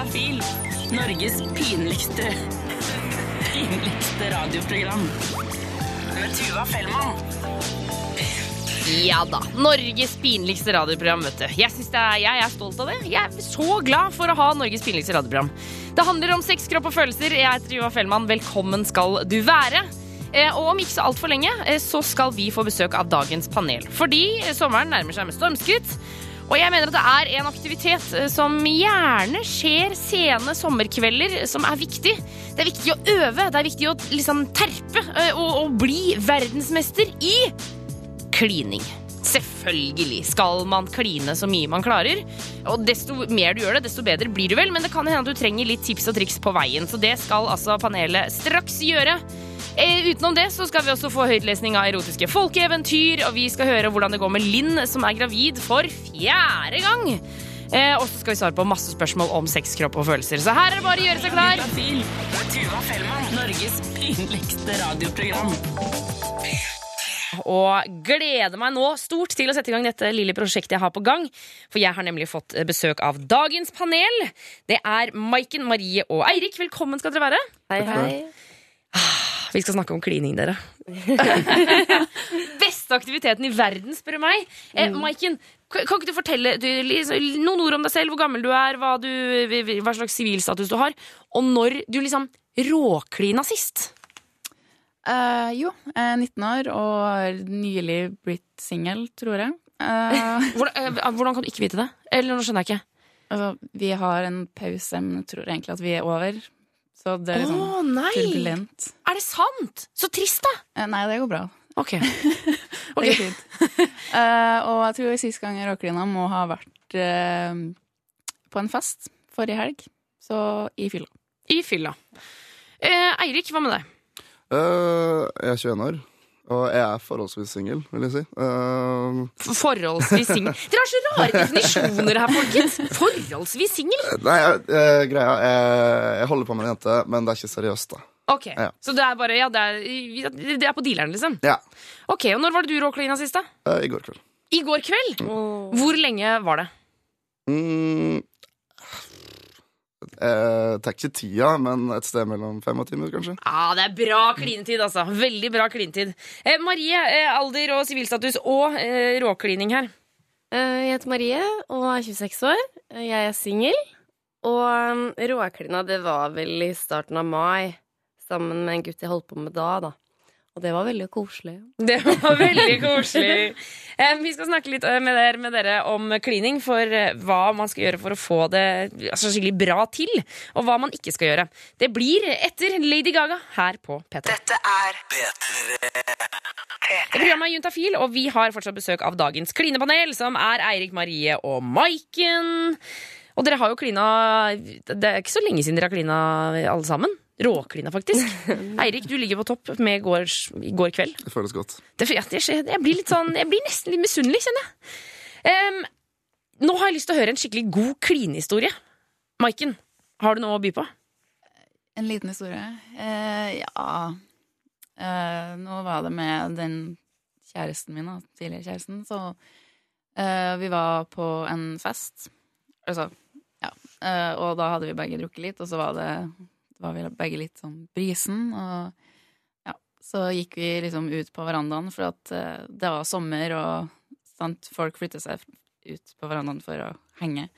Juntafil. Norges pinligste pinligste radioprogram. Med Tuva Fellmann. Ja da. Norges pinligste radioprogram, vet du. Jeg, er, jeg er stolt av det. Jeg er så glad for å ha Norges pinligste radioprogram. Det handler om sex, kropp og følelser. Jeg heter Tuva Fellmann. Velkommen skal du være. Eh, og om ikke så altfor lenge eh, så skal vi få besøk av dagens panel. Fordi sommeren nærmer seg med stormskritt. Og jeg mener at det er en aktivitet eh, som gjerne skjer sene sommerkvelder, som er viktig. Det er viktig å øve, det er viktig å liksom terpe eh, og, og bli verdensmester i klining. Selvfølgelig skal man kline så mye man klarer. Og desto mer du gjør det, desto bedre blir du vel. Men det kan hende at du trenger litt tips og triks på veien. Så det skal altså panelet straks gjøre. Eh, utenom det så skal vi også få høytlesning av erotiske folkeeventyr, og vi skal høre hvordan det går med Linn, som er gravid for fjerde gang. Eh, og så skal vi svare på masse spørsmål om sex, kropp og følelser. Så her er det bare å gjøre seg klar. Tuva Fellmann. Norges pinligste radioprogram. Og gleder meg nå stort til å sette i gang dette lille prosjektet jeg har på gang. For jeg har nemlig fått besøk av dagens panel. Det er Maiken, Marie og Eirik. Velkommen skal dere være. Hei, hei. Vi skal snakke om klining, dere. Beste aktiviteten i verden, spør du meg. Eh, Maiken, kan kan ikke du fortelle du, liksom, noen ord om deg selv? Hvor gammel du er, hva, du, hva slags sivilstatus du har? Og når du liksom råklina sist? Uh, jo, jeg er 19 år og har nylig blitt singel, tror jeg. Uh... Hvordan, uh, hvordan kan du ikke vite det? Eller nå skjønner jeg ikke. altså, vi har en pause, men jeg tror egentlig at vi er over. Så det er Å, liksom nei! turbulent. Er det sant? Så trist, da. Eh, nei, det går bra. Ok. Det går fint. Eh, og jeg tror sist gang jeg råklina må ha vært eh, på en fest forrige helg. Så i fylla. I fylla. Eh, Eirik, hva med deg? Eh, jeg er 21 år, og jeg er forholdsvis singel, vil jeg si. Uh... Forholdsvis singel. Dere har så rare definisjoner her, folkens. Forholdsvis singel? nei, jeg- eh, greia jeg, jeg holder på med en jente, men det er ikke seriøst, da. Ok, Ja. Så det er bare Ja, det er, det er på dealeren, liksom? Ja. Ok, Og når var det du råklina sist, da? Uh, I går kveld. I går kveld? Hvor lenge var det? Mm, eh, er ikke tida, men et sted mellom fem og ti minutter, kanskje. Ja, Det er bra klinetid, altså. Veldig bra klinetid. Eh, Marie, eh, alder og sivilstatus og eh, råklining her. Eh, Jeg heter Marie og er 26 år. Jeg er singel. Og um, råklina, det var vel i starten av mai, sammen med en gutt jeg holdt på med da, da. Og det var veldig koselig. Det var veldig koselig. Eh, vi skal snakke litt eh, med dere, med dere om klining, for eh, hva man skal gjøre for å få det altså, skikkelig bra til, og hva man ikke skal gjøre. Det blir etter Lady Gaga her på P3. Dette er P3. Programmet er Juntafil, og vi har fortsatt besøk av dagens klinepanel, som er Eirik Marie og Maiken. Og dere har jo klina Det er ikke så lenge siden dere har klina alle sammen. Råklina, faktisk. Eirik, du ligger på topp med går, i går kveld. Det føles godt. Det, jeg, jeg, blir litt sånn, jeg blir nesten litt misunnelig, kjenner jeg. Um, nå har jeg lyst til å høre en skikkelig god klinehistorie. Maiken, har du noe å by på? En liten historie. Eh, ja eh, Nå var det med den kjæresten min, da, tidligere kjæresten, så eh, vi var på en fest. Altså, ja. Eh, og da hadde vi begge drukket litt, og så var det var vi begge litt sånn brisen. Og ja, så gikk vi liksom ut på verandaen, for at eh, det var sommer, og sant, folk flytter seg ut på verandaen for å henge.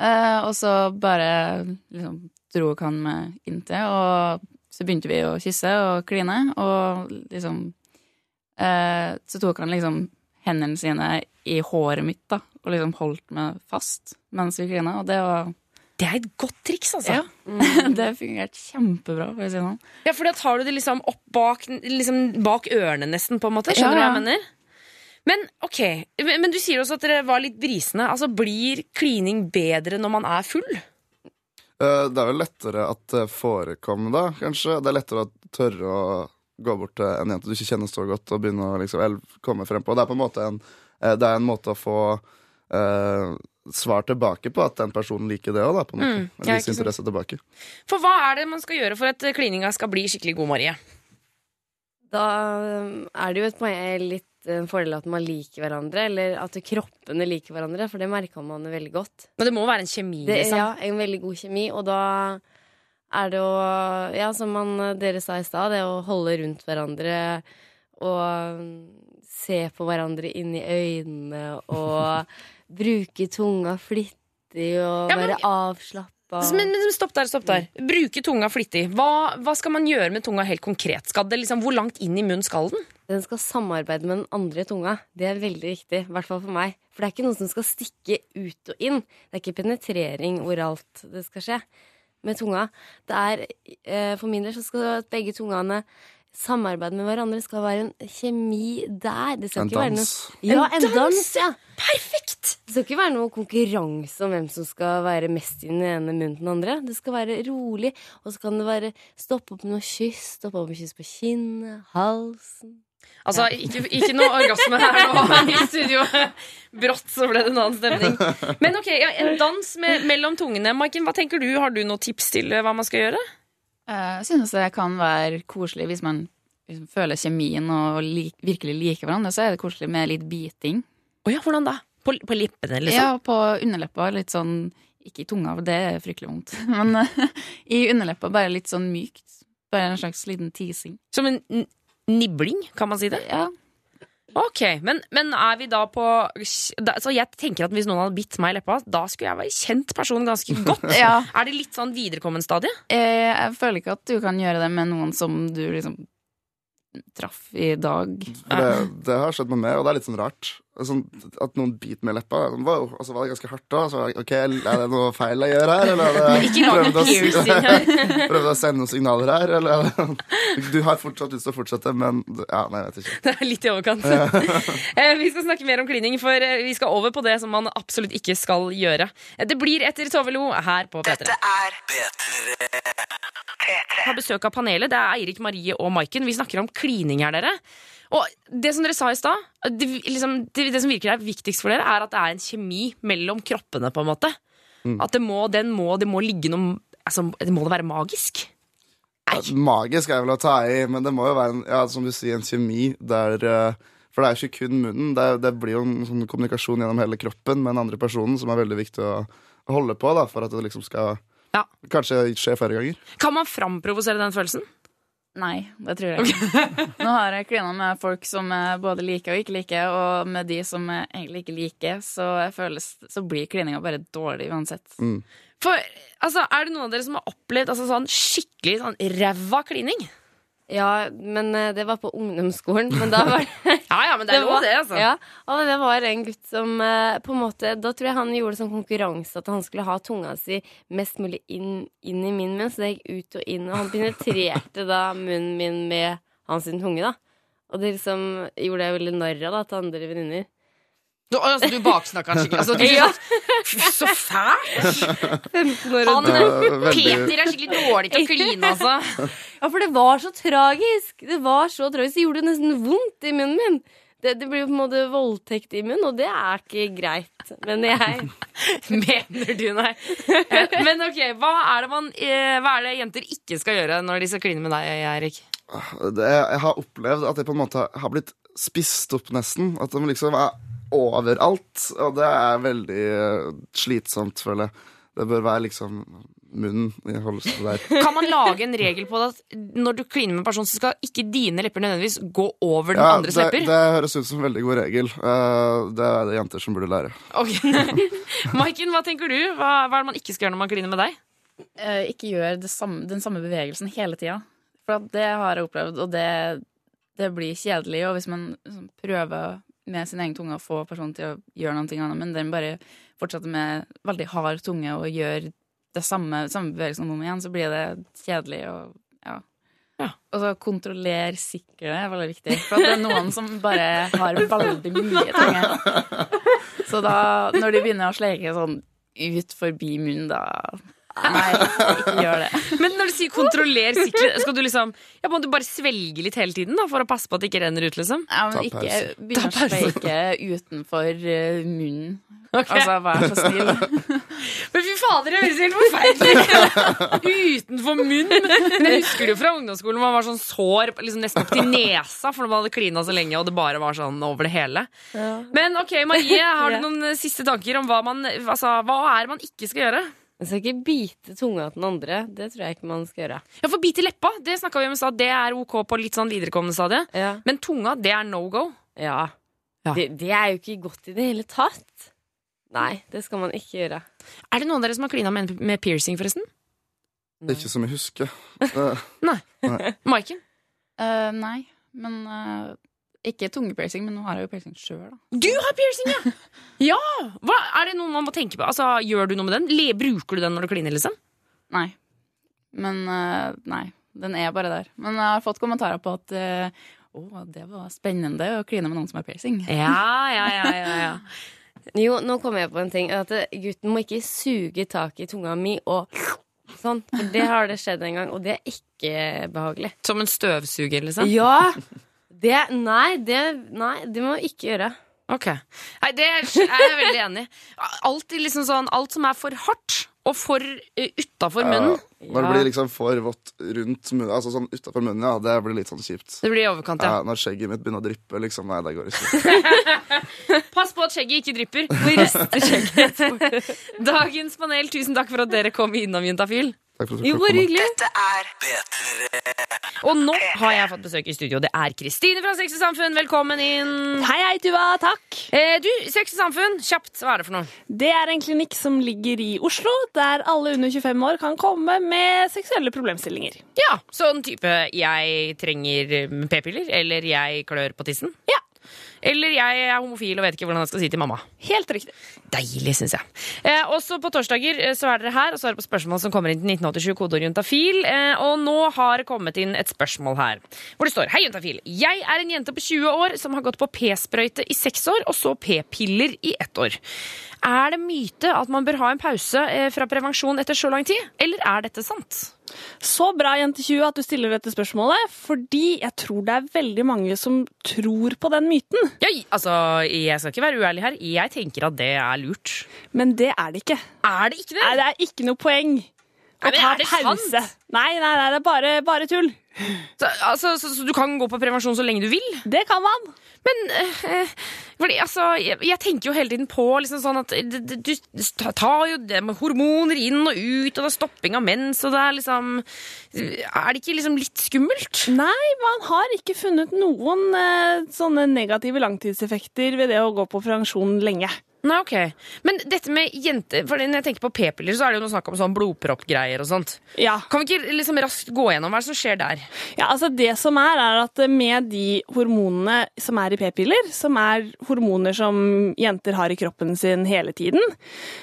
Eh, og så bare liksom dro han meg inntil, og så begynte vi å kysse og kline, og liksom eh, Så tok han liksom hendene sine i håret mitt, da, og liksom holdt meg fast mens vi klina, og det var Det er et godt triks, altså. Ja. det fungerte kjempebra, for å si det sånn. Ja, for da tar du det liksom opp bak, liksom bak ørene nesten, på en måte. Skjønner du Ja, hva jeg mener? Men ok, men men du sier også at dere var litt brisende. Altså, Blir klining bedre når man er full? Eh, det er vel lettere at det forekommer da, kanskje. Det er lettere å tørre å gå bort til en jente du ikke kjenner så godt, og begynne å liksom, komme frem på. Det er på en måte en, eh, det er en måte å få eh, svar tilbake på, at den personen liker det òg, da. På en måte. Mm, ja, interesse tilbake. For hva er det man skal gjøre for at klininga skal bli skikkelig god, Marie? Da um, er det jo et litt en fordel at man liker hverandre, eller at kroppene liker hverandre, for det merka man veldig godt. Men det må være en kjemi, Det liksom. ja, en veldig god kjemi, og da er det å Ja, som man, dere sa i stad, det å holde rundt hverandre og mm, se på hverandre inn i øynene og bruke tunga flittig og Ja, men- være avslappa. Men, men stopp der, stopp der. Bruke tunga flittig. Hva, hva skal man gjøre med tunga helt konkret? Skal det liksom, hvor langt inn i munnen skal den? Den skal samarbeide med den andre tunga. Det er veldig viktig, i hvert fall for meg. For det er ikke noe som skal stikke ut og inn. Det er ikke penetrering oralt det skal skje med tunga. Det er, eh, For min del så skal begge tungene samarbeide med hverandre. Skal være en kjemi der. Det skal En ikke være dans. noe Ja, En en dans! ja. Perfekt! Det skal ikke være noe konkurranse om hvem som skal være mest i den ene munnen til den andre. Det skal være rolig, og så kan det være stoppe opp med noe kyss. Stoppe opp med kyss på kinnet, halsen. Altså, ikke, ikke noe orgasme her nå i studio. Brått så ble det en annen stemning. Men ok, ja, en dans med, mellom tungene. Maiken, hva tenker du? Har du noen tips til eh, hva man skal gjøre? Jeg synes det kan være koselig hvis man liksom føler kjemien og lik, virkelig liker hverandre. Så er det koselig med litt biting. Å ja, hvordan da? På, på lippene, liksom? Ja, på underleppa. Litt sånn Ikke i tunga, for det er fryktelig vondt. Men eh, i underleppa bare litt sånn mykt. Bare en slags liten teasing. Som en nibling, kan man si det? Ja, Ok, men, men er vi da på da, Så jeg tenker at hvis noen hadde bitt meg i leppa, da skulle jeg være kjent person ganske godt. Ja. Er det litt sånn viderekommen stadie? Eh, Jeg føler ikke at du kan gjøre det med noen som du liksom traff i dag. Det, det har skjedd med meg, og det er litt sånn rart. Sånn, at noen biter meg i leppa. Wow, og så var det ganske hardt da. Så ok, Er det noe feil jeg gjør her? Eller er det, prøvde å her. Prøvde å sende noen signaler her? Eller er du har fortsatt lyst til å fortsette, men Ja, nei, jeg vet ikke. Det er litt i overkant. Eh, vi skal snakke mer om klining, for eh, vi skal over på det som man absolutt ikke skal gjøre. Eh, Det blir etter Tove Lo her på P3. Dette er P3. Har besøk av panelet. Det er Eirik, Marie og Maiken. Vi snakker om klining her, dere. Og det som dere sa i stad, det, liksom, det, det som virker er viktigst for dere, er at det er en kjemi mellom kroppene, på en måte. At det må, den må, det må ligge noe altså, Det må da være magisk? Ja, magisk er vel å ta i, men det må jo være en, ja, som du sier, en kjemi der eh, For det er jo ikke kun munnen. Det, det blir jo en sånn kommunikasjon gjennom hele kroppen med den andre personen som er veldig viktig å holde på da, for at det liksom skal Ja. kanskje skje flere ganger. Kan man framprovosere den følelsen? Nei, det tror jeg ikke. Nå har jeg klina med folk som jeg både liker og ikke liker, og med de som jeg egentlig ikke liker, så, jeg føles, så blir klininga bare dårlig uansett. For, altså, Er det noen av dere som har opplevd altså, sånn skikkelig sånn ræva klining? Ja, men eh, det var på ungdomsskolen. Men da var det Ja, ja, men det er lov, var- det. altså. Ja, og det var en gutt som eh, på en måte Da tror jeg han gjorde det som konkurranse at han skulle ha tunga si mest mulig inn, inn i min munn, så det gikk ut og inn. Og han penetrerte da munnen min med hans tunge, da. Og det liksom gjorde jeg veldig narr av da, til andre venninner. Du, altså, du baksnakka han skikkelig. Altså, du, Ja. Så fælt! Han, Peter er skikkelig dårlig til å kline, altså. Ja, for det var så tragisk! Det var så tragisk. Det gjorde nesten vondt i munnen min. Det, det blir jo på en måte voldtekt i munnen, og det er ikke greit. Men jeg Mener du, nei? Eh, Men ok, hva er, det man, eh, hva er det jenter ikke skal gjøre når de skal kline med deg, Eirik? jeg har opplevd at jeg på en måte har blitt spist opp nesten. At de liksom er overalt. Og det er veldig eh, slitsomt, føler jeg. Det bør være liksom munnen i holdes der. Kan man lage en regel på det at når du kliner med en person, så skal ikke dine lepper nødvendigvis gå over den Ja, andres det, lepper? det høres ut som en veldig god regel. Eh, det er det jenter som burde lære. Ok. Maiken, hva tenker du? Hva, hva er det man ikke skal gjøre når man kliner med deg? Eh, ikke gjør det samme, den samme bevegelsen hele tida. For det har jeg opplevd, og det, det blir kjedelig. Og hvis man liksom prøver med sin egen tunge og få personen til å gjøre noe annet, men den bare fortsetter med veldig hard tunge og gjør det samme, samme bevegelsen om igjen, så blir det kjedelig og ja. Ja. Og så kontroller sikkerhet er veldig viktig. For at det er noen som bare har veldig mye tunge. Så da, når de begynner å sleike sånn ut forbi munnen, da Nei, ikke gjør det. Men når du sier kontroller sikkerhet, skal du liksom ja, Må du bare svelge litt hele tiden da, for å passe på at det ikke renner ut? liksom? Ja, men ikke begynn å sleike utenfor munnen. munnen. Altså, vær så snill. Men fy fader, det høres helt forferdelig Utenfor munnen! Men jeg husker det jo fra ungdomsskolen. Man var sånn sår liksom nesten opp til nesa for man hadde klina så lenge, og det bare var sånn over det hele. Men ok, Marie, har du noen siste tanker om hva man Altså, hva er det man ikke skal gjøre? Man skal ikke bite tunga til den andre. Det tror jeg ikke man skal gjøre. Ja, for bit i leppa, det snakka vi om i stad. Det er ok på litt sånn viderekommende stadie. Ja. Men tunga, det er no go. ja. Ja. Det, det er jo ikke godt i det hele tatt. Nei, det skal man ikke gjøre. Er det noen av dere som har klina med, med piercing, forresten? Det er ikke som jeg husker. Nei. Maiken? Uh, nei, men eh, ikke tungepiercing, men nå har jeg jo piercing sjøl, da. Du har piercing, ja! ja! Hva, er det noe man må tenke på? Altså, Gjør du noe med den? Le, bruker du den når du kliner, liksom? Nei. Men uh, nei, den er bare der. Men jeg har fått kommentarer på at uh, å, det var spennende å kline med noen som har piercing. Ja, ja, ja, ja, ja. Jo, nå kom jeg på en ting. At eh, gutten må ikke suge tak i tunga mi og sånn. For det har det skjedd en gang, og det er ikke behagelig. Som en støvsuger, liksom? Ja! Det, nei, det, nei, det må vi ikke gjøre. Ok. Nei, det er jeg veldig enig i. Alltid liksom sånn Alt som er for hardt og for uh, utafor munnen, ja, når det blir liksom for vått rundt munnen, altså sånn utafor munnen, ja, det blir litt sånn kjipt. det blir i overkant, ja. Ja, når skjegget mitt begynner å dryppe, liksom, nei, det går ikke. Pass på at skjegget ikke drypper. Skjegget. Dagens panel, tusen takk for at dere kom innom, Juntafil. Takk for at Jo, du bare kom. hyggelig. Og nå har jeg fått besøk i studio. Det er Kristine fra Sex og Samfunn. Velkommen inn. Hei, hei, Tuva. Takk. Eh, du, Sex og Samfunn, kjapt, hva er det for noe? Det er en klinikk som ligger i Oslo, der alle under 25 år kan komme med seksuelle problemstillinger. Ja, sånn type jeg trenger eh, p-piller, eller jeg klør på tissen. Ja. Eller jeg er homofil og vet ikke hvordan jeg skal si til mamma. Helt riktig. Deilig, syns jeg. Eh, også på torsdager eh, så er dere her og svarer på spørsmål som kommer inn til 1987, kodeord juntafil. Eh, og nå har det kommet inn et spørsmål her hvor det står Hei, juntafil. Jeg er en jente på 20 år som har gått på p-sprøyte i seks år og så p-piller i ett år. Er det myte at man bør ha en pause eh, fra prevensjon etter så lang tid, eller er dette sant? Så bra, jente 20, at du stiller dette spørsmålet, fordi jeg tror det er veldig mange som tror på den myten. Ja, altså, jeg skal ikke være uærlig her. Jeg tenker at det er lurt. Men det er det ikke. Er det ikke det? Nei, det er ikke noe poeng Nei, men ta er det sant? Nei, nei, nei, det er bare, bare tull. Så, altså, så, så du kan gå på prevensjon så lenge du vil? Det kan man. Men øh, fordi, altså, jeg, jeg tenker jo hele tiden på liksom sånn at det- du tar jo det med hormoner inn og ut, og det er stopping av mens, og det er liksom Er det ikke liksom litt skummelt? Nei, man har ikke funnet noen øh, sånne negative langtidseffekter ved det å gå på prevensjon lenge. Nei, ok. Men dette med jenter For når jeg tenker på p-piller, så er det jo noe snakk om sånn blodproppgreier og sånt. Ja. Kan vi ikke liksom raskt gå gjennom hva som skjer der? Ja, altså Det som er, er at med de hormonene som er i p-piller, som er hormoner som jenter har i kroppen sin hele tiden,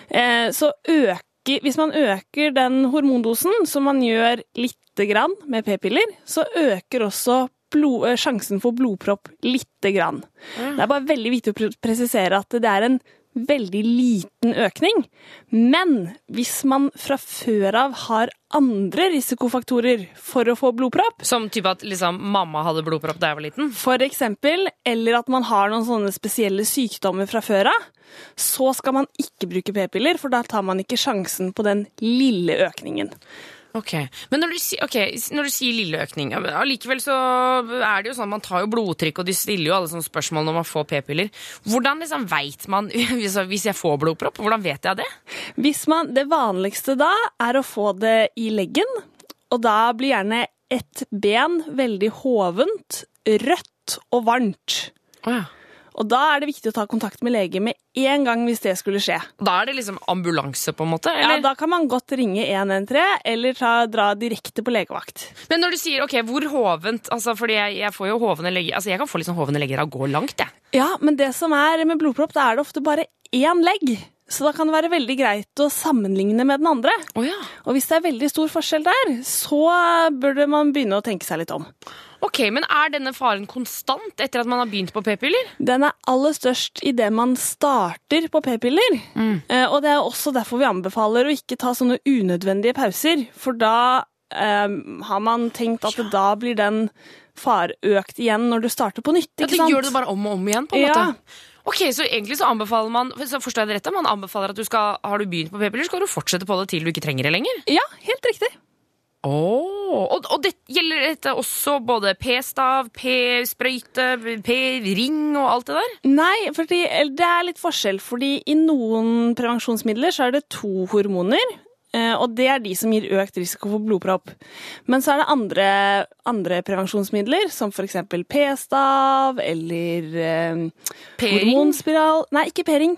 eh, så øker Hvis man øker den hormondosen, som man gjør lite grann med p-piller, så øker også blod, eh, sjansen for blodpropp lite grann. Det er bare veldig viktig å presisere at det er en veldig liten økning. Men hvis man fra før av har andre risikofaktorer for å få blodpropp, Som type at liksom mamma hadde blodpropp da jeg var liten? for eksempel, eller at man har noen sånne spesielle sykdommer fra før av, så skal man ikke bruke p-piller, for da tar man ikke sjansen på den lille økningen. Ok, Men når du, sier- ok, når du sier lille økning ja, Allikevel så er det jo sånn man tar jo blodtrykk, og de stiller jo alle sånne spørsmål når man får p-piller. Hvordan liksom veit man hvis jeg får blodpropp? Hvordan vet jeg det? Hvis man, det vanligste da er å få det i leggen, og da blir gjerne ett ben veldig hovent, rødt og varmt. Oh, ja. Og da er det viktig å ta kontakt med lege med en gang hvis det skulle skje. Da er det liksom ambulanse, på en måte? Ja, Da kan man godt ringe 113 eller ta, dra direkte på legevakt. Men når du sier ok, hvor hovent altså, Fordi jeg, jeg får jo hovne legger Altså, jeg kan få liksom hovne legger av å gå langt, jeg. Ja, men det som er med blodpropp, da er det ofte bare én legg. Så da kan det være veldig greit å sammenligne med den andre. Oh, ja. Og hvis det er veldig stor forskjell der, så burde man begynne å tenke seg litt om. Ok, Men er denne faren konstant etter at man har begynt på p-piller? Den er aller størst idet man starter på p-piller. Eh, og det er også derfor vi anbefaler å ikke ta sånne unødvendige pauser, for da eh, har man tenkt at da blir den far økt igjen når du starter på nytt. Ikke sant? gjør du det bare om og om igjen? på en Ja. måte. Ok, Så egentlig så anbefaler man så forstår jeg det rett, man anbefaler at du skal, har du begynt på p-piller, skal du fortsette på det til du ikke trenger det lenger? Ja, helt riktig. Oh, og, og det, gjelder dette også både p-stav, p-sprøyte, p-ring og alt det der? Nei, fordi, det er litt forskjell, fordi i noen prevensjonsmidler så er det to hormoner. eh, Og det er de som gir økt risiko for blodpropp. Men så er det andre, andre prevensjonsmidler, som f.eks. p-stav eller eh, hormonspiral Nei, ikke p-ring.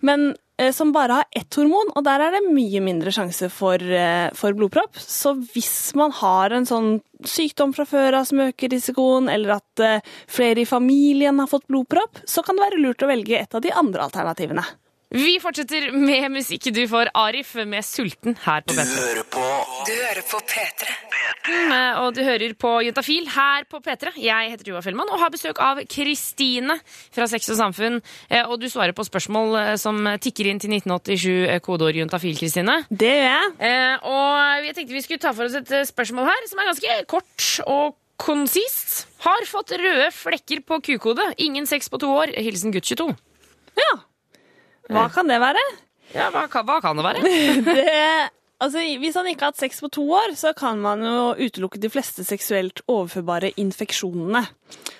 Men som bare har ett hormon, og der er det mye mindre sjanse for, eh, for blodpropp. Så hvis man har en sånn sykdom fra før av som øker risikoen, eller at eh, flere i familien har fått blodpropp, så kan det være lurt å velge et av de andre alternativene. Vi fortsetter med musikk du får Arif med 'Sulten' her på P3. Du hører på Du P3. Eh, Og du hører på Juntafil her på P3. Jeg heter Joa Fellmann og har besøk av Kristine fra Sex og Samfunn. Eh, Og du svarer på spørsmål eh, som tikker inn til 1987, eh, kodeord Juntafil, Kristine. Det gjør jeg. Eh, Og jeg tenkte vi skulle ta for oss et spørsmål her som er ganske kort og konsist. Har fått røde flekker på kukhodet. Ingen sex på to år. Hilsen gutt 22. Ja. Hva kan det være? Ja, hva, hva kan det være? Det, altså, hvis han ikke har hatt sex på to år, så kan man jo utelukke de fleste seksuelt overførbare infeksjonene.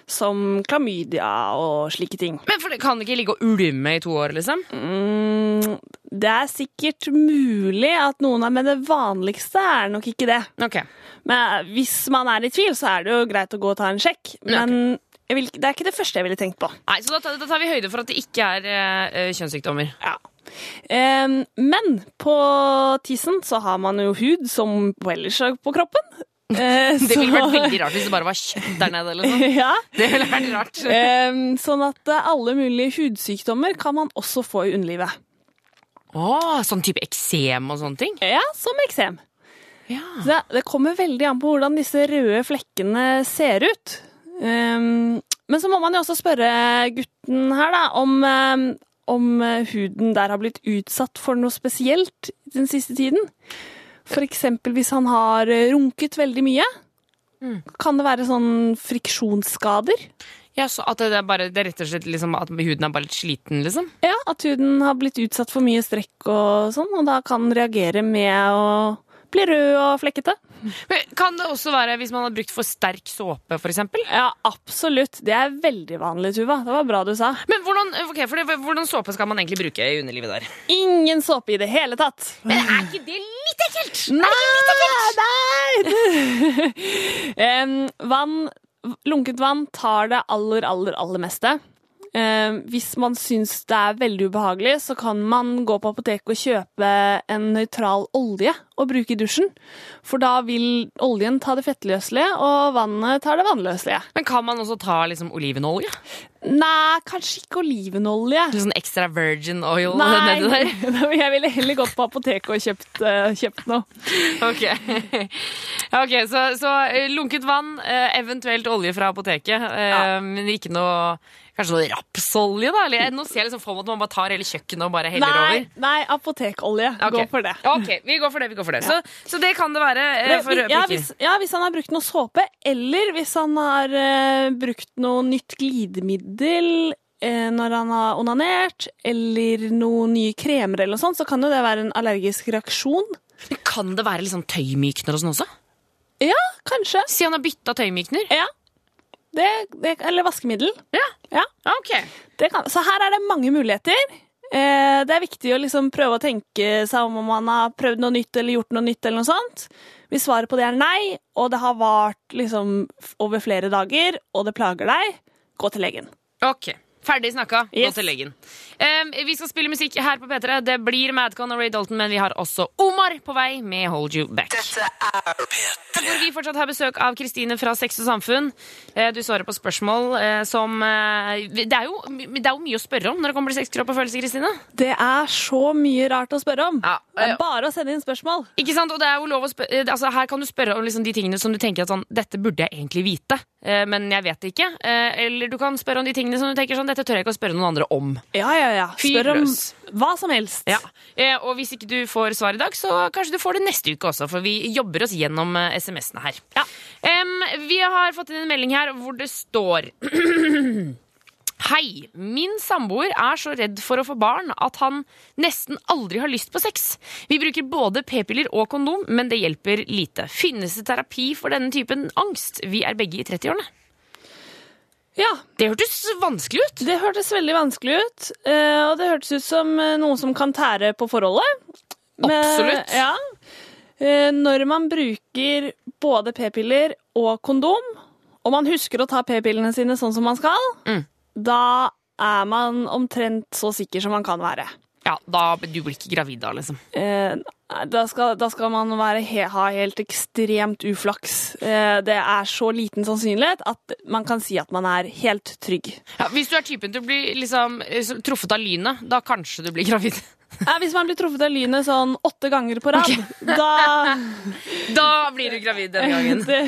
Som klamydia og slike ting. Men for det kan ikke ligge og ulme i to år, liksom? Mm, det er sikkert mulig at noen er med det vanligste er nok ikke det. Ok. Men hvis man er i tvil, så er det jo greit å gå og ta en sjekk. Men jeg vil, det er ikke det første jeg ville tenkt på. Nei, Så da, tar- da tar vi høyde for at det ikke er uh, kjønnssykdommer. Ja. Um, men på tissen så har man jo hud som på ellers på kroppen. Uh, Det ville vært veldig rart hvis det bare var kjøtt der nede. Liksom. ja. Det ville vært rart. Um, sånn at alle mulige hudsykdommer kan man også få i underlivet. Åh, sånn type eksem og sånne ting? Ja, som eksem. Ja. Det, det kommer veldig an på hvordan disse røde flekkene ser ut. Em, men så må man jo også spørre gutten her da, om, um, om eh, huden der har blitt utsatt for noe spesielt den siste tiden. Eksempel hvis han har eh, runket veldig mye. Mm. Kan det være sånn friksjonsskader? Ja, så at det er, bare, det er rett og slett liksom at huden er bare litt sliten, liksom? Ja, at huden har blitt utsatt for mye strekk og sånn, og da kan den reagere med å bli rød og flekkete. Men kan det også være hvis man har brukt for sterk såpe, eksempel? Ja, absolutt. Det er veldig vanlig, Tuva. Det var bra du sa. Men hvordan, okay, det, hvordan såpe skal man egentlig bruke i underlivet der? Ingen såpe i det hele tatt. Men er ikke det litt ekkelt? Nei! nei. um, vann, lunket vann tar det aller, aller, aller meste. Em, hvis man syns det er veldig ubehagelig, så kan man gå på apoteket og kjøpe en nøytral olje og bruke i dusjen. For da vil oljen ta det fettløselige, og vannet tar det vannløselige. Men kan man også ta liksom olivenolje? Nei, kanskje ikke olivenolje. Sånn extra virgin oil Nei, nedi der? jeg ville heller gått på apoteket og kjøpt, uh, kjøpt noe. Ok, Ok, så, så eh, lunket vann, eh, eventuelt olje fra apoteket, ja. men ikke noe Kanskje noe rapsolje, da? Eller, nå ser jeg liksom for meg at man bare tar hele kjøkkenet og bare heller Nei, over. nei, apotekolje. Okay. Gå for det. Ok, vi går for det. vi går for det. Så, så det kan det være. eh, for, ja, hvis, ja, hvis han har brukt noe såpe, eller hvis han har eh, brukt noe nytt glidemiddel eh, når han har onanert, eller noen nye kremer eller noe sånt, så kan jo det være en allergisk reaksjon. Men Kan det være sånn tøymykner og sånn også? Ja, kanskje. Si han har bytta tøymykner? Ja. Det, det, eller vaskemiddel. Ja. Ja. Ok. Det kan, så her er det mange muligheter. Eh, det er viktig å liksom prøve å tenke seg om om man har prøvd noe nytt eller gjort noe nytt. eller noe sånt. Hvis svaret på det er nei, og det har vart liksom over flere dager, og det plager deg, gå til legen. Ok, Ferdig snakka. Gå til legen. Um, vi skal spille musikk her på P3. Det blir Madcon og Ray Dalton, men vi har også Omar på vei med Hold You Back. Hvor vi fortsatt har besøk av Kristine fra Sex og Samfunn. Uh, Du svarer på spørsmål uh, som uh, det, er jo, det er jo mye å spørre om når det kommer til sex, kropp og følelse, Kristine. Det er så mye rart å spørre om. Ja, Det er bare å sende inn spørsmål. Ikke sant? Og det er jo lov å spørre, altså Her kan du spørre om liksom de tingene som du tenker at sånn, dette burde jeg egentlig vite, eh, men jeg vet det ikke. Eh, Eller du kan spørre om de tingene som du tenker sånn, dette tør jeg ikke å spørre noen andre om. Ja, ja, ja. Spør om hva som helst. Ja. Eh, Og hvis ikke du får svar i dag, så kanskje du får det neste uke også, for vi jobber oss gjennom eh, SMS-ene her. Ja. Um, vi har fått inn en melding her hvor det står Hei! Min samboer er så redd for å få barn at han nesten aldri har lyst på sex. Vi bruker både p-piller og kondom, men det hjelper lite. Finnes det terapi for denne typen angst? Vi er begge i 30-årene. Ja, Det hørtes vanskelig ut. det hørtes veldig vanskelig ut. eh, Og det hørtes ut som eh, noe som kan tære på forholdet. Men- Absolutt. Ja. Eh, Når man bruker både p-piller og kondom, og man husker å ta p-pillene sine sånn som man skal, Mm. da er man omtrent så sikker som man kan være. Ja, da, Du blir ikke gravid da, liksom. Eh, Da skal, da skal man he, ha helt ekstremt uflaks. Eh, Det er så liten sannsynlighet at man kan si at man er helt trygg. Ja, hvis du er typen til å bli liksom, eh, truffet av lynet, da kanskje du blir gravid. Eh, Hvis man blir truffet av lynet sånn åtte ganger på rad, da Da blir du gravid denne gangen. det,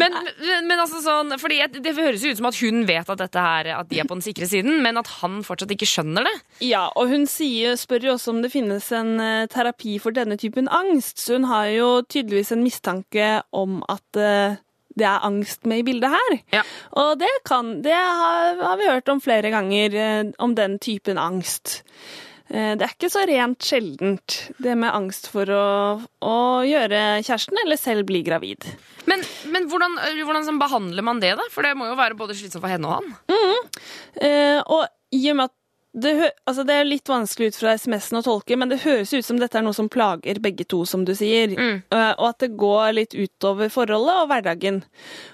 Men, men, men altså sånn, fordi Det høres jo ut som at hun vet at, dette her, at de er på den sikre siden, men at han fortsatt ikke skjønner det. Ja, og hun sier, spør jo også om det finnes en eh, terapi for denne typen angst. Så hun har jo tydeligvis en mistanke om at eh, det er angst med i bildet her. Ja. Og det, kan, det har, har vi hørt om flere ganger, eh, om den typen angst. Eh, Det er ikke så rent sjeldent, det med angst for å, å gjøre kjæresten eller selv bli gravid. Men, men hvordan, hvordan sånn behandler man det, da? For det må jo være både slitsomt for henne og han. Eh, og i og med at det, altså det er litt vanskelig ut fra SMS-en å tolke, men det høres ut som dette er noe som plager begge to, som du sier. Mm. Eh, og at det går litt utover forholdet og hverdagen.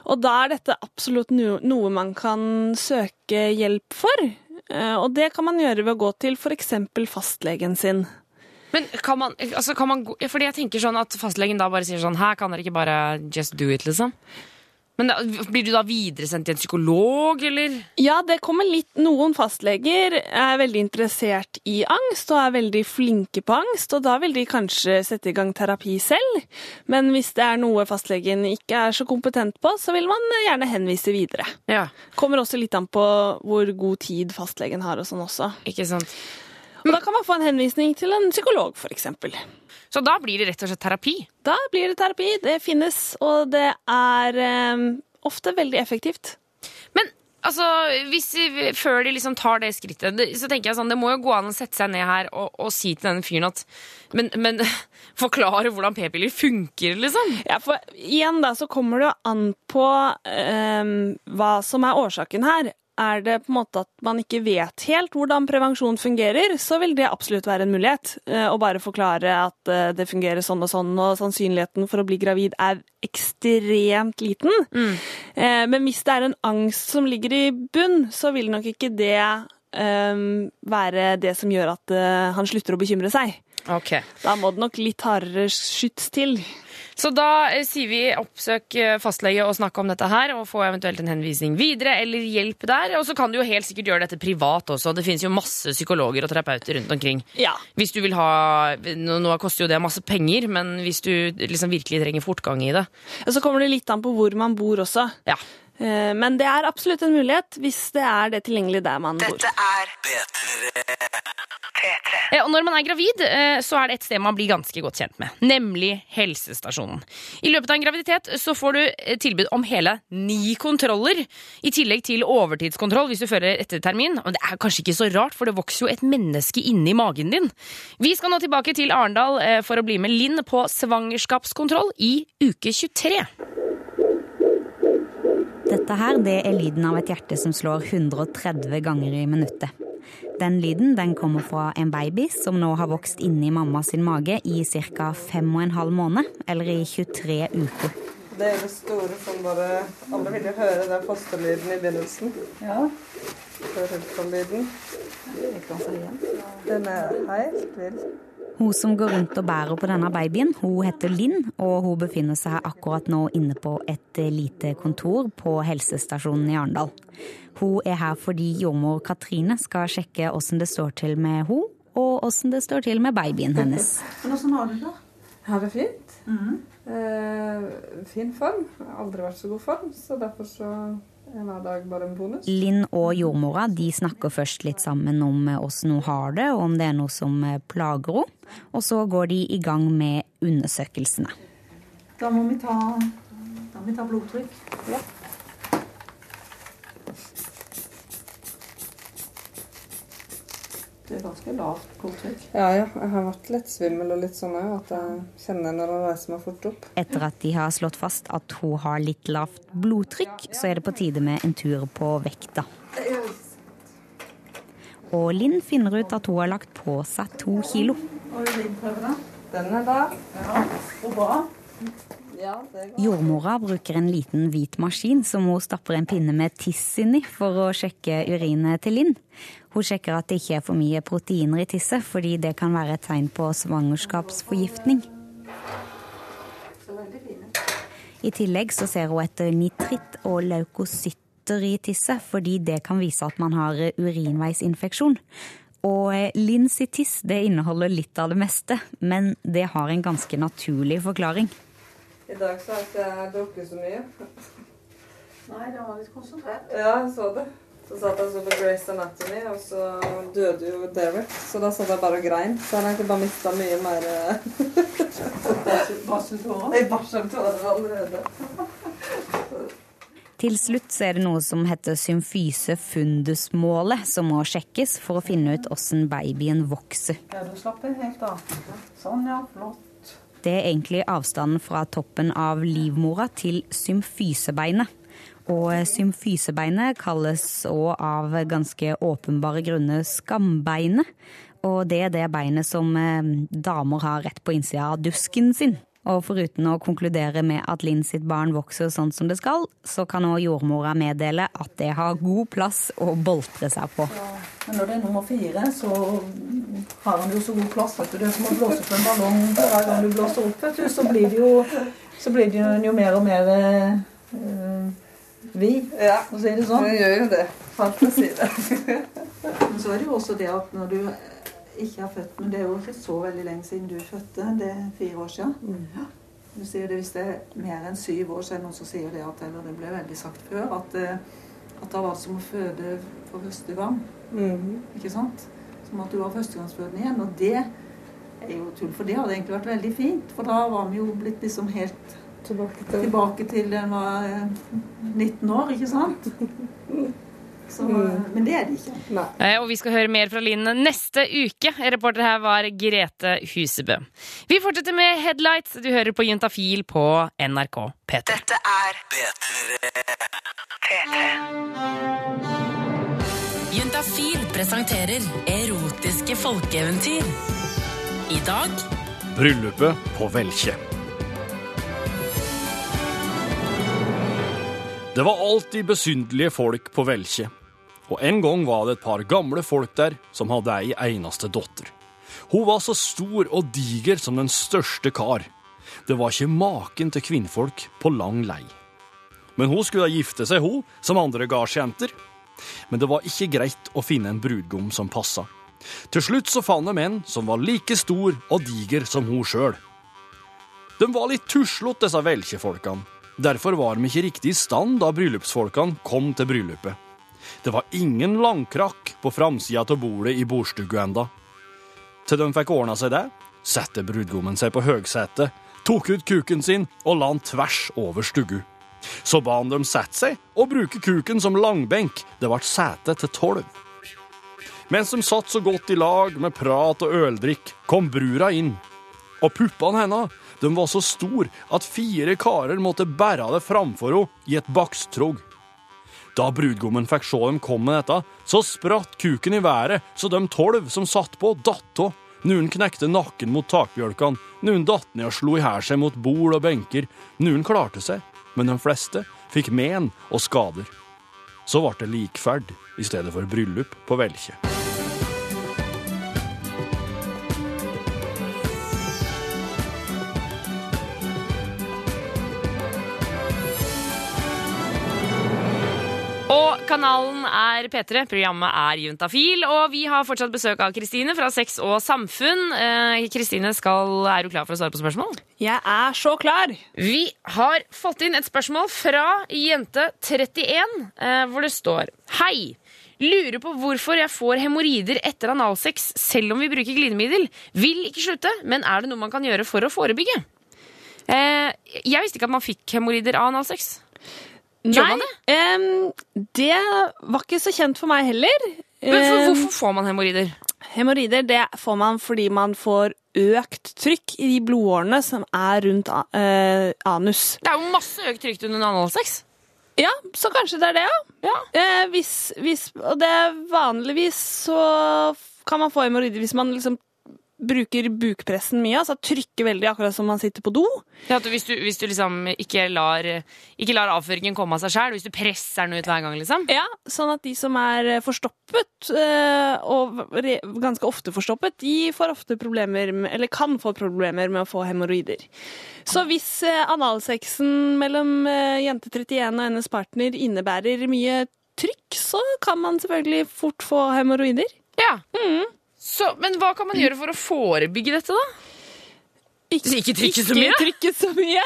Og da er dette absolutt no noe man kan søke hjelp for. Eh, og det kan man gjøre ved å gå til f.eks. fastlegen sin. Men kan man, altså kan man Fordi jeg tenker sånn at fastlegen da bare sier sånn Her kan dere ikke bare just do it, liksom. Men da, blir du da videresendt til en psykolog, eller? Ja, det kommer litt Noen fastleger er veldig interessert i angst og er veldig flinke på angst, og da vil de kanskje sette i gang terapi selv. Men hvis det er noe fastlegen ikke er så kompetent på, så vil man gjerne henvise videre. Ja, Kommer også litt an på hvor god tid fastlegen har og sånn også. ikke sant? Og da kan man få en henvisning til en psykolog, eksempel. Så da blir det rett og slett terapi. Da blir det terapi. Det finnes, og det er um, ofte veldig effektivt. Men altså, hvis, før de liksom tar det skrittet, så tenker jeg sånn, det må jo gå an å sette seg ned her og, og si til denne fyren at Men, men forklare hvordan p-piller funker, liksom. Ja, for igjen da, så kommer det jo an på um, hva som er årsaken her. Er det på en måte at man ikke vet helt hvordan prevensjon fungerer, så vil det absolutt være en mulighet. eh, Å bare forklare at eh, det fungerer sånn og sånn, og sannsynligheten for å bli gravid er ekstremt liten. Mm. Men hvis det er en angst som ligger i bunn, så vil nok ikke det eh, være det som gjør at eh, han slutter å bekymre seg. Ok. Da må det nok litt hardere skyts til. Så da eh, sier vi oppsøk eh, fastlege og snakke om dette her, og få eventuelt en henvisning videre, eller hjelp der. Og så kan du jo helt sikkert gjøre dette privat også. Det finnes jo masse psykologer og terapeuter rundt omkring. Ja. Hvis du vil ha Nå, nå koster jo det masse penger, men hvis du liksom virkelig trenger fortgang i det. Og så kommer det litt an på hvor man bor også. Ja. Eh, Men det er absolutt en mulighet hvis det er det tilgjengelig der man bor. Dette er P3. Og når man er gravid, eh, så er det et sted man blir ganske godt kjent med, nemlig helsestasjonen. I løpet av en graviditet så får du eh, tilbud om hele ni kontroller, i tillegg til overtidskontroll hvis du fører etter termin. Og det er kanskje ikke så rart, for det vokser jo et menneske inni magen din. Vi skal nå tilbake til Arendal eh, for å bli med Linn på svangerskapskontroll i uke 23. Dette her, det er lyden av et hjerte som slår 130 ganger i minuttet. Den lyden den kommer fra en baby som nå har vokst inni mamma sin mage i ca. fem og en halv måned, eller i 23 uker. Det er det store som bare Alle vil jo høre den fosterlyden i begynnelsen. Ja, Hør ultralyden. Den er helt vill. Hun som går rundt og bærer på denne babyen, hun heter Linn, og hun befinner seg akkurat nå inne på et lite kontor på helsestasjonen i Arendal. Hun er her fordi jordmor Katrine skal sjekke åssen det står til med hun, og åssen det står til med babyen hennes. Men åssen har du det? Har det fint. eh, fin form. Jeg har aldri vært så god form, så derfor så hver dag bare en bonus. Linn og jordmora de snakker først litt sammen om eh, åssen hun har det, og om det er noe som eh, plager henne. Og så går de i gang med undersøkelsene. Da må vi ta, da må vi ta blodtrykk. Det er ganske lavt blodtrykk. Ja, ja. Jeg har vært litt svimmel og litt sånn òg. At jeg kjenner når jeg reiser meg fort opp. Etter at de har slått fast at hun har litt lavt blodtrykk, så er det på tide med en tur på vekta. Og Linn finner ut at hun har lagt på seg to kilo. Den er der. Ja, og bra. Ja. Jordmora bruker en liten hvit maskin som hun stapper en pinne med tiss inn i for å sjekke urinet til Linn. Hun sjekker at det ikke er for mye proteiner i tisset, fordi det kan være et tegn på svangerskapsforgiftning. I tillegg så ser hun etter nitritt og leukocytter i tisset, fordi det kan vise at man har urinveisinfeksjon. Og Lins Linn sitt tiss det inneholder litt av det meste, men det har en ganske naturlig forklaring. I dag så har ikke jeg drukket så mye. Nei, det var litt konsentrert. Ja, jeg så det. Så satt jeg så på Grace Anatomy, og så døde jo Derek. Så da satt jeg bare og grein. Så han har egentlig bare mista mye mer eh, Barseltårer. i barseltårer allerede. Til slutt så er det noe som heter symfyse fundusmålet, som må sjekkes for å finne ut åssen babyen vokser. Ja, du slapp det helt av. Sånn, ja. Flott. Det er egentlig avstanden fra toppen av livmora til symfysebeinet. Og symfysebeinet kalles òg av ganske åpenbare grunner skambeinet. Og det er det beinet som eh, damer har rett på innsida av dusken sin. Og foruten å konkludere med at Linn sitt barn vokser sånn som det skal, så kan òg jordmora meddele at det har god plass å boltre seg på. Men når det er nummer fire, så har han jo så god plass at det er som å blåse opp en ballong hver gang du blåser opp, vet du. Så blir det jo, jo, jo mer og mer eh, vi, Ja, for å si det sånn. Vi gjør jo det. Fantasi, det. Men så er det jo også det at når du ikke har født, men det er jo ikke så veldig lenge siden du fødte, det er fire år siden. Ja. Du sier det Hvis det er mer enn syv år, så er det noen som sier det at eller det ble veldig sagt før, at, eh, at da var det som å føde for første gang. Mm. Ikke sant? Som at du var førstegangsfødende igjen. Og det er jo tull, for det hadde egentlig vært veldig fint. For da var vi jo blitt liksom helt Tilbake til tilbake til den var eh, 19 år, ikke sant? Så, mm. men det er det ikke. Nei. Eh, Og vi skal høre mer fra Linn neste uke. Reporter her var Grete Husebø. Vi fortsetter med Headlights. Du hører på Juntafil på NRK P3. Dette er P3. Juntafil presenterer erotiske folkeeventyr. I dag Bryllupet på Velkje. Det var alltid besynderlige folk på Velkje. Og en gang var det et par gamle folk der som hadde ei eneste datter. Hun var så stor og diger som den største kar. Det var ikke maken til kvinnfolk på lang lei. Men hun skulle gifte seg, hun, som andre gardsjenter. Men det var ikke greit å finne en brudgom som passa. Til slutt så fant de en som var like stor og diger som hun sjøl. De var litt tuslete, disse velkjefolkene. Derfor var vi ikke riktig i stand da bryllupsfolkene kom til bryllupet. Det var ingen langkrakk på framsida av bordet i bordstua enda. Til de fikk ordna seg det, satte brudgommen seg på høgsetet, tok ut kuken sin og la den tvers over stugu. Så ba han dem sette seg og bruke kuken som langbenk. Det ble sete til tolv. Mens de satt så godt i lag med prat og øldrikk, kom brura inn. Og puppene hennes de var så store at fire karer måtte bære det framfor henne i et bakstrog. Da brudgommen fikk se dem komme med dette, så spratt kuken i været så de tolv som satt på, datt av. Noen knekte nakken mot takbjølkene, noen datt ned og slo i hæl seg mot bord og benker. Noen klarte seg, men de fleste fikk men og skader. Så ble det likferd i stedet for bryllup på Velkje. Og kanalen er P3, programmet er Juntafil, og vi har fortsatt besøk av Kristine fra Sex og Samfunn. Eh, Kristine, er du klar for å svare på spørsmål? Jeg er så klar! Vi har fått inn et spørsmål fra jente31, eh, hvor det står Hei! Lurer på hvorfor jeg får hemoroider etter analsex selv om vi bruker glidemiddel. Vil ikke slutte, men er det noe man kan gjøre for å forebygge? Eh, jeg visste ikke at man fikk hemoroider av analsex. Gjør man det? Um, det var ikke så kjent for meg heller. Men for, hvorfor får man hemoroider? Hemoroider det får man fordi man får økt trykk i de blodårene som er rundt eh, anus. Det er jo masse økt trykk under analsex. Ja, så kanskje det er det, ja. Eh, hvis, hvis, og det er vanligvis så kan man få hemoroider hvis man liksom bruker bukpressen mye, altså trykker veldig akkurat som man sitter på do. Ja, hvis, du, hvis du liksom ikke lar, ikke lar avføringen komme av seg sjøl, hvis du presser den ut hver gang, liksom. Ja, sånn at de som er forstoppet, eh, og ganske ofte forstoppet, de får ofte problemer, med, eller kan få problemer med å få hemoroider. Så hvis eh, analsexen mellom eh, jente 31 og hennes partner innebærer mye trykk, så kan man selvfølgelig fort få hemoroider. Ja. Så, men hva kan man gjøre for å forebygge dette, da? Ikke, Ikke trykke så mye? Ikke trykke så mye.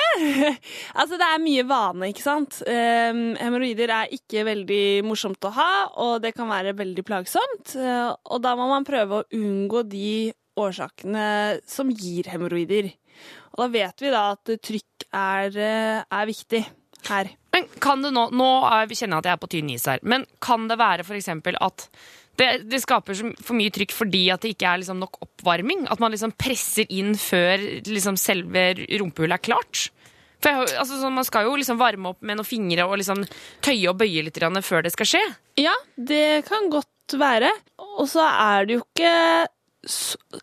altså, det er mye vane, ikke sant. Um, Hemoroider er ikke veldig morsomt å ha, og det kan være veldig plagsomt. Uh, og da må man prøve å unngå de årsakene som gir hemoroider. Og da vet vi da at trykk er, eh, er viktig her. Men kan det nå, nå er, kjenner jeg at jeg er på tynn is her, men kan det være eksempel at det, det skaper for mye trykk fordi at det ikke er liksom nok oppvarming? At man liksom presser inn før liksom selve rumpehullet er klart? For altså, sånn, Man skal jo liksom varme opp med noen fingre og liksom tøye og bøye litt før det skal skje. Ja, det kan godt være. Og så er det jo ikke,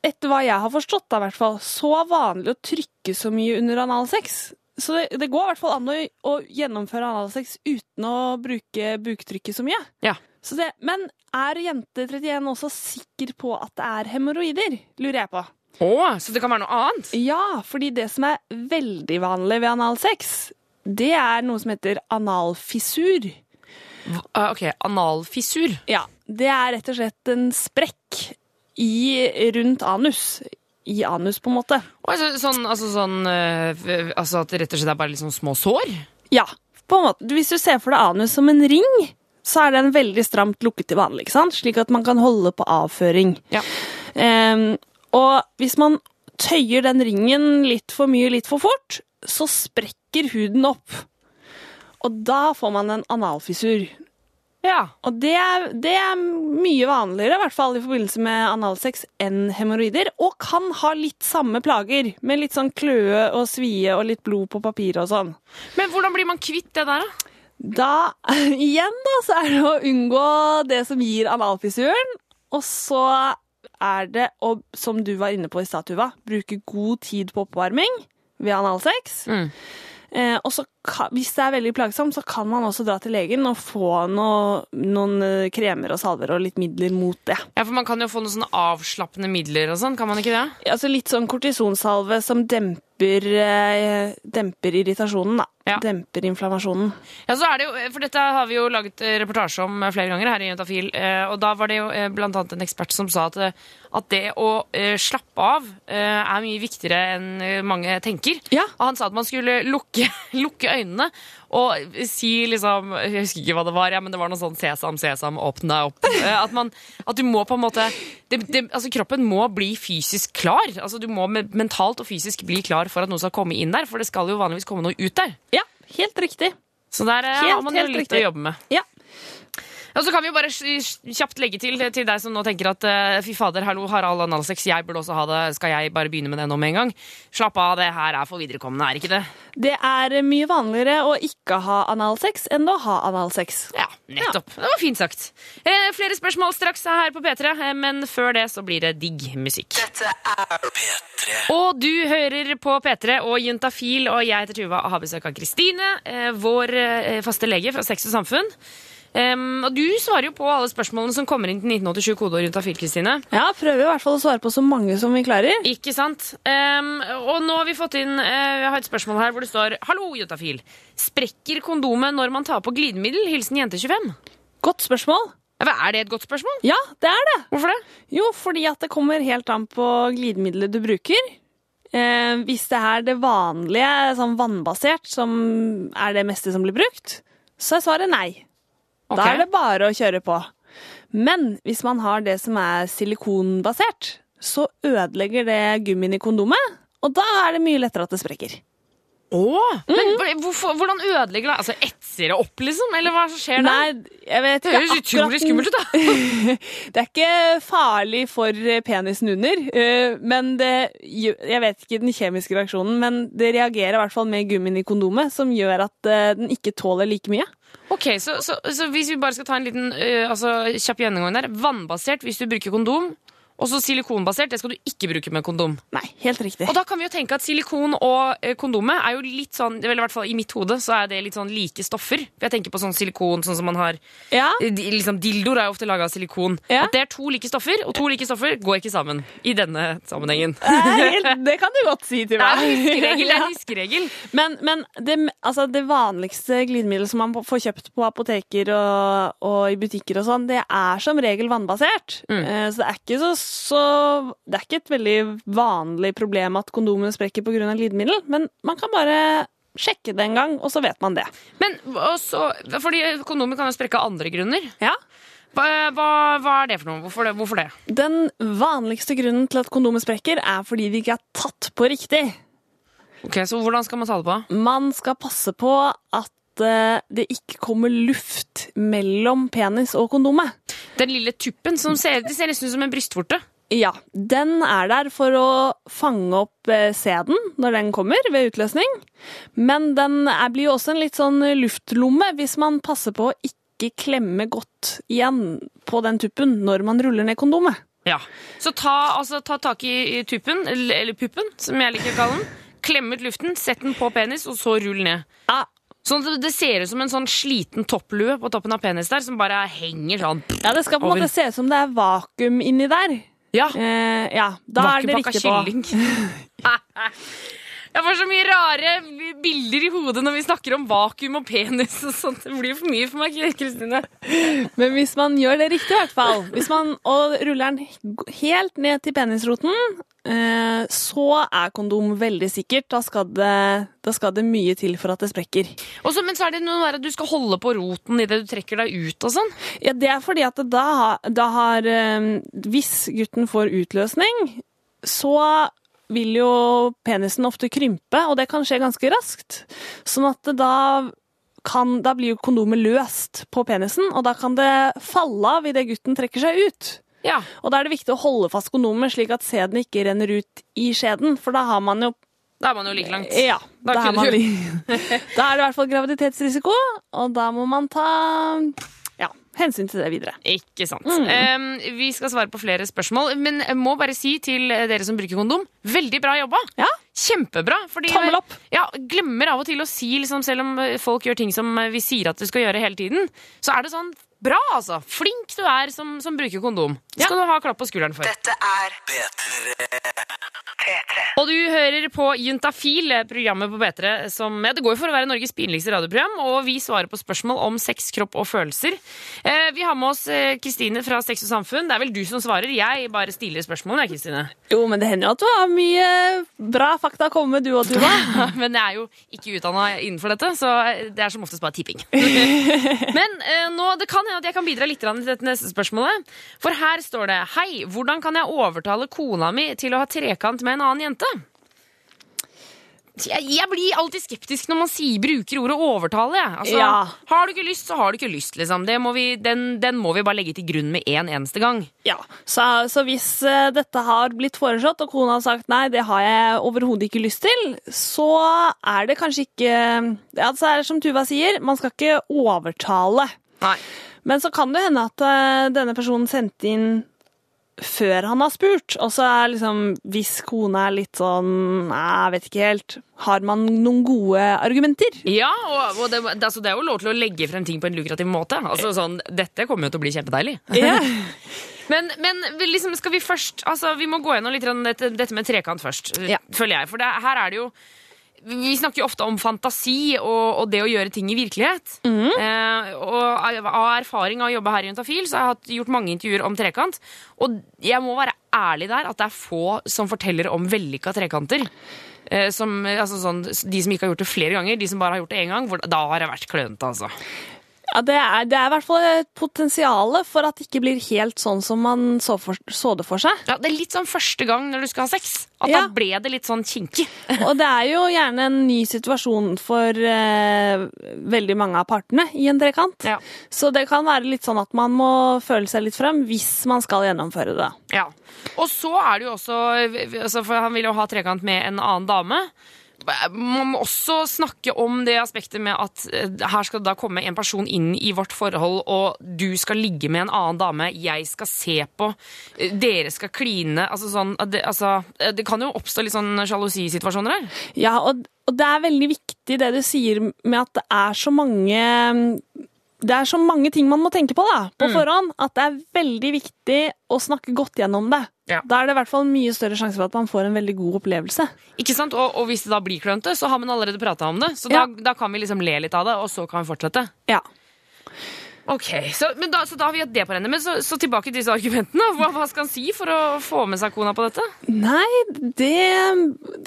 etter hva jeg har forstått, da, så vanlig å trykke så mye under analsex. Så det, det går i hvert fall an å, å gjennomføre analsex uten å bruke buktrykket så mye. Ja. Så det, men er jente 31 også sikker på at det er hemoroider, lurer jeg på. Å, så det kan være noe annet? Ja, fordi det som er veldig vanlig ved analsex, det er noe som heter analfissur. Ah, ok, analfissur. Ja, det er rett og slett en sprekk i, rundt anus. I anus, på en måte. Altså, sånn, altså, sånn øh, altså at det rett og slett er bare litt sånn små sår? Ja, på en måte. Hvis du ser for deg anus som en ring, så er den veldig stramt lukket til vanlig, ikke sant? Slik at man kan holde på avføring. Ja. Um, og hvis man tøyer den ringen litt for mye, litt for fort, så sprekker huden opp. Og da får man en analfissur. Ja. Og det er, det er mye vanligere, i hvert fall i forbindelse med analsex, enn hemoroider. Og kan ha litt samme plager, med litt sånn kløe og svie og litt blod på papiret og sånn. Men hvordan blir man kvitt det der, da? Da, igjen da, så er det å unngå det som gir analfissuren. Og så er det å, som du var inne på i stad, Tuva, bruke god tid på oppvarming ved analsex. Mm. Eh, og så hvis det er veldig plagsomt, så kan man også dra til legen og få noe, noen eh, kremer og salver og litt midler mot det. Ja, for Man kan jo få noen sånne avslappende midler og sånn, kan man ikke det? Altså litt sånn kortisonsalve som demper, eh, demper irritasjonen, da. Ja. Demper inflammasjonen. Ja, så er det jo, For dette har vi jo laget eh, reportasje om eh, flere ganger her i Jentafil, eh, Og da var det jo eh, blant annet en ekspert som sa at, eh, at det å eh, slappe av eh, er mye viktigere enn eh, mange tenker. Ja. Og han sa at man skulle lukke, lukke øynene og si liksom Jeg husker ikke hva det var, ja, men det var noe sånn sesam, sesam, åpne deg opp. Eh, At, man, at du må på en måte det, det, altså Kroppen må bli fysisk klar. Altså Du må mentalt og fysisk bli klar for at noe skal komme inn der, for det skal jo vanligvis komme noe ut der. Ja, helt riktig. Så der eh, Helt, har man jo litt riktig. å jobbe med. Ja. Og så kan vi jo bare kjapt legge til til deg som nå tenker at eh, fy fader, hallo, har all analsex, jeg burde også ha det, skal jeg bare begynne med det nå med en gang? Slapp av, det her er for viderekommende, er ikke det? Det er mye vanligere å ikke ha analsex enn å ha analsex. Ja, nettopp. Det var fint sagt. Eh, flere spørsmål straks her på P3, eh, men før det så blir det digg musikk. Og du hører på P3 og Juntafil, og jeg heter Tuva og har besøk av Kristine, vår faste lege fra Sex og Samfunn. Em, og du svarer jo på alle spørsmålene som kommer inn til 1987 kodeord Juntafil, Kristine. Ja, prøver i hvert fall å svare på så mange som vi klarer. Ikke sant? Um, og nå har vi fått inn uh, Jeg har et spørsmål her hvor det står Hallo, Jotafil. Sprekker kondomet når man tar på glidemiddel? Hilsen jente 25. Godt spørsmål. Ja, Er det et godt spørsmål? Ja, det er det. Hvorfor det? Jo, fordi at det kommer helt an på glidemiddelet du bruker. Eh, hvis det er det vanlige, sånn vannbasert, som er det meste som blir brukt, så er svaret nei. Da er det bare å kjøre på. Men hvis man har det som er silikonbasert, så ødelegger det gummien i kondomet, og da er det mye lettere at det sprekker. Åh, Men hvorfor, hvordan ødelegger det? Altså, Etser det opp, liksom? Eller hva skjer da? Nei, jeg vet Det ikke høres utrolig skummelt ut, da. det er ikke farlig for penisen under, eh, men det Jeg vet ikke den kjemiske reaksjonen, men det reagerer i hvert fall med gummien i kondomet, som gjør at eh, den ikke tåler like mye. Ok, så, så, så hvis vi bare skal ta en liten altså, kjapp gjennomgang der. Vannbasert hvis du bruker kondom. Og så silikonbasert, det skal du ikke bruke med kondom. Nei, helt riktig. Og da kan vi jo tenke at silikon og eh, kondomet er jo litt sånn vel, i hvert fall i mitt hode så er det litt sånn like stoffer. For jeg tenker på sånn silikon sånn som man har Ja, eh, liksom Dildoer er jo ofte laga av silikon. Ja. At det er to like stoffer, og to like stoffer går ikke sammen i denne sammenhengen. helt, det kan du godt si til Det er meg. huskeregel. Det er huskeregel. Men, men det, altså det vanligste glidemiddelet som man får kjøpt på apoteker og, og i butikker og sånn, det er som regel vannbasert. Mm. Eh, Så det er ikke så, så Det er ikke et veldig vanlig problem at kondomene sprekker pga. glidemiddel, men man kan bare sjekke det en gang, og så vet man det. Men også, fordi kondomer kan jo sprekke av andre grunner. Ja. Hva, hva, er det for noe? Hvorfor det? Hvorfor det? Den vanligste grunnen til at kondomet sprekker, er fordi vi ikke er tatt på riktig. Ok, Så hvordan skal man ta det på? Man skal passe på at eh, det ikke kommer luft mellom penis og kondomet. Den lille tuppen som ser, det ser nesten ut som en brystvorte. Ja, den er der for å fange opp eh, sæden når den kommer ved utløsning. Men den er, blir jo også en litt sånn luftlomme hvis man passer på å ikke klemme godt igjen på den tuppen når man ruller ned kondomet. Ja. Så ta, altså, ta tak i, i tuppen, eller, eller puppen, som jeg liker å kalle den. Klem ut luften, sett den på penis, og så rull ned. Ja, Sånn at det ser ut som en sånn sliten topplue på toppen av penis der, som bare henger sånn. ja det skal på en måte se ut som det er vakuum inni der. Ja. Eh, ja, da er det riktig på. Jeg får så mye rare bilder i hodet når vi snakker om vakuum og penis og sånt. Det blir for mye for meg, Kristine. Men hvis man gjør det riktig, i hvert fall, hvis man og ruller den helt ned til penisroten, så er kondom veldig sikkert. Da skal, det, da skal det mye til for at det sprekker. Også, men så er det noe der at du skal holde på roten idet du trekker deg ut og sånn. Ja, Det er fordi at da, da har eh, Hvis gutten får utløsning, så vil jo penisen ofte krympe, og det kan skje ganske raskt. Sånn at da kan, da blir jo kondomet løst på penisen, og da kan det falle av idet gutten trekker seg ut. Ja. Og da er det viktig å holde fast kondomet, slik at sæden ikke renner ut i skjeden, for da har man jo Da er man jo like langt. Ja, Da da, er, man, da er det i hvert fall graviditetsrisiko, og da må man ta ja, hensyn til det videre. Ikke sant. Mm. Um, vi skal svare på flere spørsmål, men jeg må bare si til dere som bruker kondom, veldig bra jobba. Ja. Kjempebra. Fordi Tommel opp. Ja, glemmer av og til å si, liksom, selv om folk gjør ting som vi sier at du skal gjøre hele tiden, så er det sånn bra, altså. Flink du er som, som bruker kondom. Det skal du ha klapp på skulderen for. Dette er Og du hører på Juntafil, programmet på P3 som ja, Det går jo for å være Norges pinligste radioprogram, og vi svarer på spørsmål om sex, kropp og følelser. Eh, vi har med oss eh, Kristine fra Sex og Samfunn. Det er vel du som svarer, jeg bare stiller spørsmål, jeg, Kristine. Jo, men det hender jo at du har mye bra fakta å komme med, du og Tuva. Men jeg er jo ikke utdanna innenfor dette, så det er som oftest bare tipping. Men eh, nå, det kan hende at jeg kan bidra litt til dette neste spørsmålet. For her står det Hei, hvordan kan jeg overtale kona mi til å ha trekant med en annen jente? Jeg, jeg blir alltid skeptisk når man sier, bruker ordet overtale. Altså, Ja. Har du ikke lyst, så har du ikke lyst. Liksom. Det må vi, den, den må vi bare legge til grunn med en eneste gang. Ja, så, så hvis uh, dette har blitt foreslått, og kona har sagt nei, det har jeg overhodet ikke lyst til, så er det kanskje ikke Ja, så er det som Tuva sier, man skal ikke overtale. Nei. Men så kan det hende at eh, denne personen sendte inn før han har spurt. Og så er liksom, hvis kona er litt sånn jeg vet ikke helt. Har man noen gode argumenter? Ja, og, og det, altså, det er jo lov til å legge frem ting på en lukrativ måte. Altså, sånn, dette kommer jo til å bli kjempedeilig. Yeah. Men, men liksom, skal vi først altså, Vi må gå gjennom litt dette, dette med trekant først, Ja. føler jeg. For det, her er det jo Vi snakker jo ofte om fantasi og, og det å gjøre ting i virkelighet. eh, og av erfaring av å jobbe her i Juntafil så har jeg hatt, gjort mange intervjuer om trekant. Og jeg må være ærlig der at det er få som forteller om vellykka trekanter. Eh, som, altså sånn, de som ikke har gjort det flere ganger, de som bare har gjort det én gang, da har jeg vært klønete, altså. Ja, det er, det er i hvert fall et potensial for at det ikke blir helt sånn som man så, for, så det for seg. Ja, Det er litt sånn første gang når du skal ha sex. At Ja. da ble det litt sånn kinkig. Og det er jo gjerne en ny situasjon for eh, veldig mange av partene i en trekant. Ja. Så det kan være litt sånn at man må føle seg litt frem hvis man skal gjennomføre det. Ja. Og så er det jo også altså For han vil jo ha trekant med en annen dame. Man må også snakke om det aspektet med at eh, her skal det da komme en person inn i vårt forhold, og du skal ligge med en annen dame, jeg skal se på, eh, dere skal kline altså sånn, det, altså, eh, det kan jo oppstå litt sånn sjalusisituasjoner her. Ja, og, og det er veldig viktig det du sier med at det er så mange det er så mange ting man må tenke på da, på forhånd, at det er veldig viktig å snakke godt gjennom det. Ja. Da er det i hvert fall mye større sjanse for at man får en veldig god opplevelse. Ikke sant? Og, og hvis det da blir klønete, så har man allerede prata om det. Så Ja. da, da kan vi liksom le litt av det, og så kan vi fortsette. Ja. Ok, Så, men da, så da har vi hatt det på rennet. Men så, så tilbake til disse argumentene. Hva, hva skal han si for å få med seg kona på dette? Nei, det,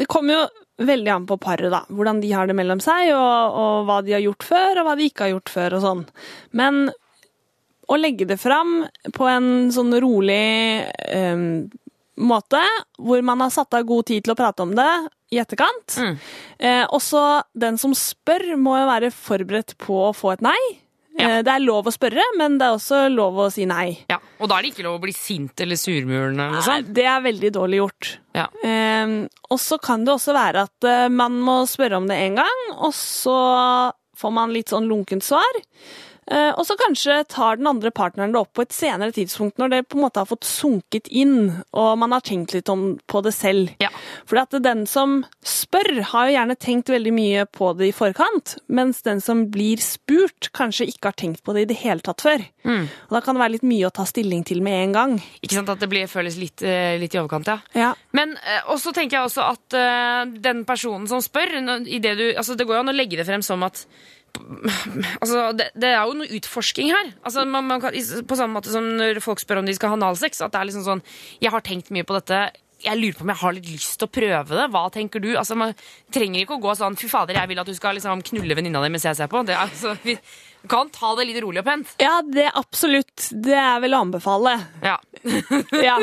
det kommer jo veldig an på paret, da. Hvordan de har det mellom seg, og, og hva de har gjort før, og hva de ikke har gjort før, og sånn. Men å legge det fram på en sånn rolig um, måte, hvor man har satt av god tid til å prate om det i etterkant. Mm. Eh, også den som spør, må jo være forberedt på å få et nei. Ja. Eh, det er lov å spørre, men det er også lov å si nei. Ja, Og da er det ikke lov å bli sint eller surmulende? Nei, det er veldig dårlig gjort. Ja. Eh, og så kan det også være at eh, man må spørre om det én gang, og så får man litt sånn lunkent svar. Eh, og så kanskje tar den andre partneren det opp på et senere tidspunkt, når det på en måte har fått sunket inn, og man har tenkt litt om, på det selv. Ja. For at den som spør, har jo gjerne tenkt veldig mye på det i forkant, mens den som blir spurt, kanskje ikke har tenkt på det i det hele tatt før. Mm. Og da kan det være litt mye å ta stilling til med en gang. Ikke sant at det blir, føles litt, eh, litt i overkant, ja. Ja. Men eh, også tenker jeg også at den personen som spør i det, du, altså, det går jo an å legge det frem som at Altså, det, det er jo noe utforsking her. Altså, man, man kan, på samme måte som når folk spør om de skal ha analsex. At det er liksom sånn Jeg har tenkt mye på dette. Jeg lurer på om jeg har litt lyst til å prøve det. Hva tenker du? Altså, Man trenger ikke å gå sånn Fy fader, jeg vil at du skal liksom knulle venninna di mens jeg ser på. Det, altså, vi kan ta det litt rolig og pent. Ja, det absolutt. Det er vel å anbefale. Ja. Ja.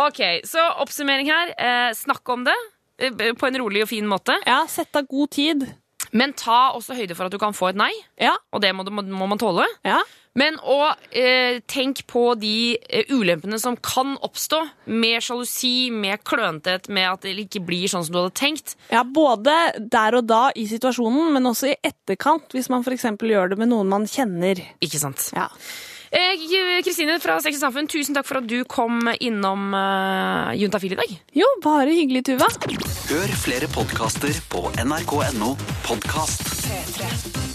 Ok, så oppsummering her. Eh, snakk om det eh, på en rolig og fin måte. ja, sett av god tid. Men ta også høyde for at du kan få et nei, Ja, og det må, du- må, man tåle. ja. Men og, eh, tenk på de eh, ulempene som kan oppstå med sjalusi, med klønethet, med at det ikke blir sånn som du hadde tenkt. ja både der og da i situasjonen, men også i etterkant, hvis man f.eks. gjør det med noen man kjenner. Ikke sant? Ja. Eh, Kristine fra Sex og Samfunn, tusen takk for at du kom innom uh, Juntafil i dag. Jo, bare hyggelig, Tuva. Hør flere podkaster på nrk.no podkast. P3.